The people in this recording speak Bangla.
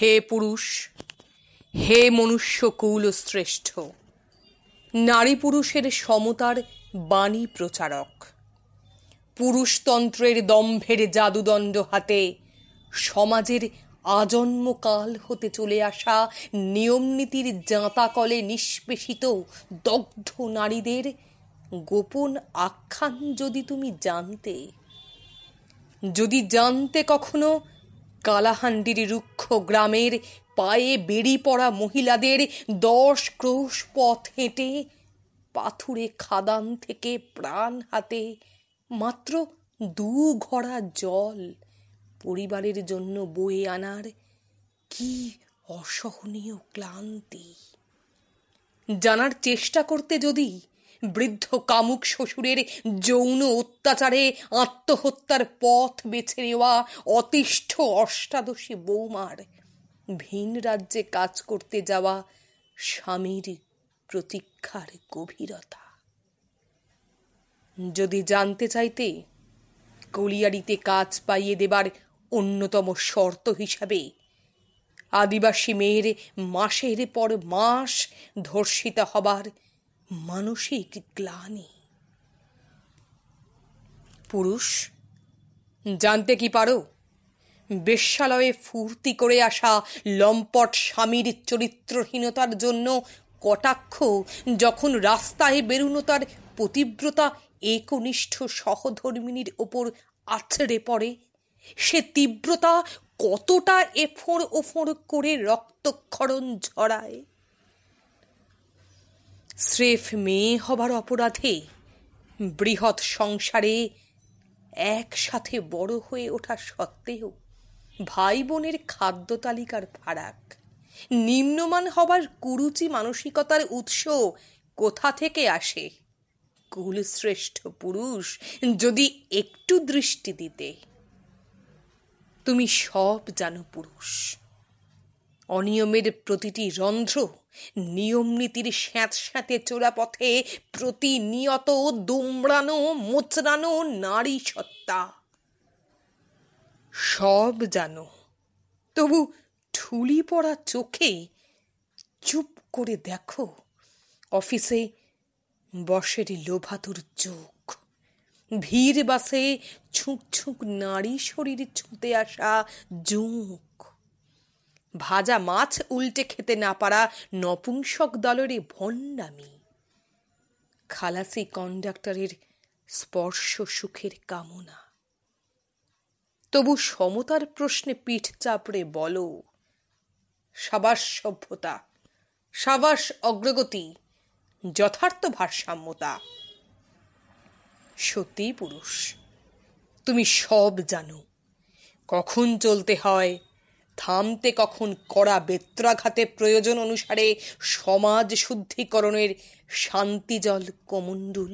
হে পুরুষ, হে মনুষ্য কুল শ্রেষ্ঠ নারী পুরুষের সমতার বাণী প্রচারক। পুরুষতন্ত্রের দম্ভের জাদুদণ্ড হাতে সমাজের আজন্মকাল হতে চলে আসা নিয়মনীতির জাঁতাকলে নিষ্পেষিত দগ্ধ নারীদের গোপন আখ্যান যদি তুমি জানতে, যদি জানতে কখনো কালাহান্ডির রুক্ষ গ্রামের পায়ে বেড়ি পড়া মহিলাদের দশ ক্রোশ পথ হেঁটে পাথুরে খাদান থেকে প্রাণ হাতে মাত্র দু ঘড়া জল পরিবারের জন্য বয়ে আনার কি অসহনীয় ক্লান্তি। জানার চেষ্টা করতে যদি বৃদ্ধ কামুক শ্বশুরের যৌন অত্যাচারে আত্মহত্যার পথ বেছে নেওয়া অতিষ্ঠ অষ্টাদশী বৌমার ভিন রাজ্যে কাজ করতে যাওয়া স্বামীর প্রতীক্ষার গভীরতা। যদি জানতে চাইতে, কলিয়ারিতে কাজ পাইয়ে দেবার অন্যতম শর্ত হিসাবে আদিবাসী মেয়ের মাসের পর মাস ধর্ষিতা হবার মানসিক গ্লানি। পুরুষ, জানতে কি পারো? বেশ্যালয়ে ফুর্তি করে আসা লম্পট স্বামীর চরিত্রহীনতার জন্য কটাক্ষ, যখন রাস্তায় বেরুনো তার পতিব্রতা একনিষ্ঠ সহধর্মিনীর ওপর আছড়ে পড়ে, সে তীব্রতা কতটা এফোঁড় ওফোঁড় করে রক্তক্ষরণ ঝরায়। স্রেফ মেয়ে হবার অপরাধে বৃহৎ সংসারে একসাথে বড় হয়ে ওঠা সত্ত্বেও ভাই বোনের খাদ্য তালিকার ফারাক, নিম্নমান হবার কুরুচি মানসিকতার উৎস কোথা থেকে আসে? কুলশ্রেষ্ঠ পুরুষ যদি একটু দৃষ্টি দিতে, তুমি সব জানো পুরুষ। অনিয়মের প্রতিটি রন্ধ্র নিয়ম নীতির স্যাঁত স্যাঁতে চোরা পথে প্রতিনিয়ত দুমড়ানো, মোচড়ানো নারী সত্তা। সব জানো তবু ঠুলি পড়া চোখে চুপ করে দেখো অফিসে বসের লোভাতুর চোখ। ভিড় বাসে ছুঁক ছুঁক নারী শরীর ছুঁতে আসা জোঁক ভাজা মাছ উল্টে খেতে না পারা নপুংসক দলের ভণ্ডামি। খালাসি কন্ডাক্টরের স্পর্শ সুখের কামনা। তবু সমতার প্রশ্নে পিঠ চাপড়ে বলো, সাবাস সভ্যতা, সাবাস অগ্রগতি, যথার্থ ভারসাম্যতা। সত্যি পুরুষ, তুমি সব জানো, কখন চলতে হয় থামতে কখন কড়া বেত্রাঘাতে প্রয়োজন অনুসারে সমাজ শুদ্ধিকরণের শান্তি জল কমণ্ডুল।